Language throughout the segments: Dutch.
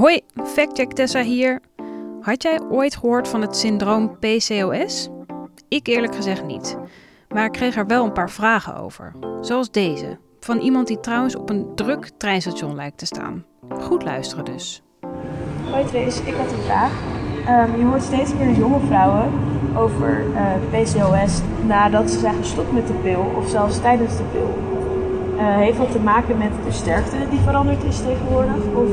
Hoi, factcheck Tessa hier. Had jij ooit gehoord van het syndroom PCOS? Ik eerlijk gezegd niet. Maar ik kreeg er wel een paar vragen over. Zoals deze, van iemand die trouwens op een druk treinstation lijkt te staan. Goed luisteren dus. Hoi Trace, ik had een vraag. Ehm, je hoort steeds meer jonge vrouwen over eh, PCOS nadat ze zijn gestopt met de pil of zelfs tijdens de pil. Uh, heeft dat te maken met de sterkte die veranderd is tegenwoordig? Of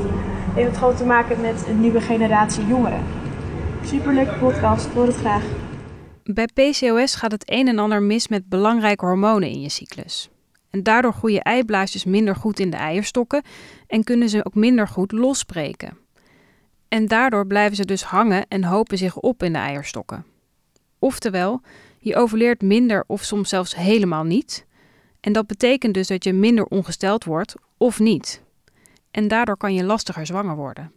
heeft het gewoon te maken met een nieuwe generatie jongeren? Superleuke podcast, hoor het graag. Bij PCOS gaat het een en ander mis met belangrijke hormonen in je cyclus. En daardoor groeien eiblaasjes minder goed in de eierstokken en kunnen ze ook minder goed losbreken. En daardoor blijven ze dus hangen en hopen zich op in de eierstokken. Oftewel, je overleert minder of soms zelfs helemaal niet. En dat betekent dus dat je minder ongesteld wordt of niet. En daardoor kan je lastiger zwanger worden.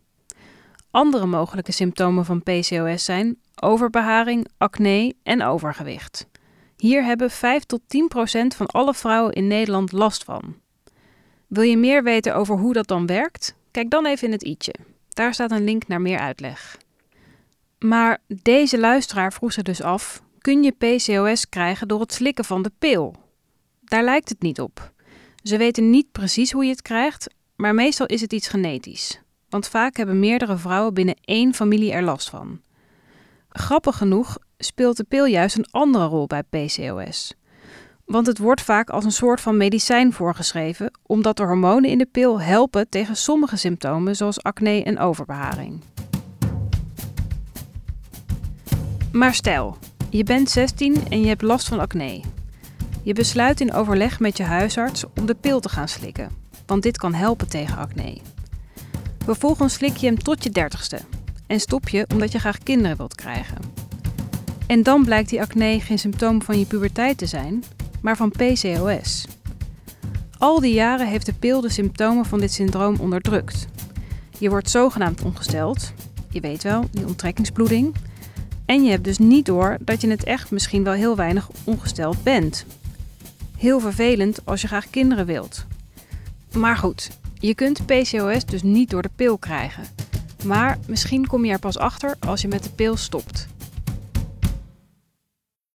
Andere mogelijke symptomen van PCOS zijn overbeharing, acne en overgewicht. Hier hebben 5 tot 10 procent van alle vrouwen in Nederland last van. Wil je meer weten over hoe dat dan werkt? Kijk dan even in het i'tje. Daar staat een link naar meer uitleg. Maar deze luisteraar vroeg zich dus af: kun je PCOS krijgen door het slikken van de pil? Daar lijkt het niet op. Ze weten niet precies hoe je het krijgt, maar meestal is het iets genetisch. Want vaak hebben meerdere vrouwen binnen één familie er last van. Grappig genoeg speelt de pil juist een andere rol bij PCOS. Want het wordt vaak als een soort van medicijn voorgeschreven, omdat de hormonen in de pil helpen tegen sommige symptomen zoals acne en overbeharing. Maar stel, je bent 16 en je hebt last van acne. Je besluit in overleg met je huisarts om de pil te gaan slikken, want dit kan helpen tegen acne. Vervolgens slik je hem tot je dertigste en stop je omdat je graag kinderen wilt krijgen. En dan blijkt die acne geen symptoom van je puberteit te zijn, maar van PCOS. Al die jaren heeft de pil de symptomen van dit syndroom onderdrukt. Je wordt zogenaamd ongesteld, je weet wel, die onttrekkingsbloeding. En je hebt dus niet door dat je het echt misschien wel heel weinig ongesteld bent. Heel vervelend als je graag kinderen wilt. Maar goed, je kunt PCOS dus niet door de pil krijgen. Maar misschien kom je er pas achter als je met de pil stopt.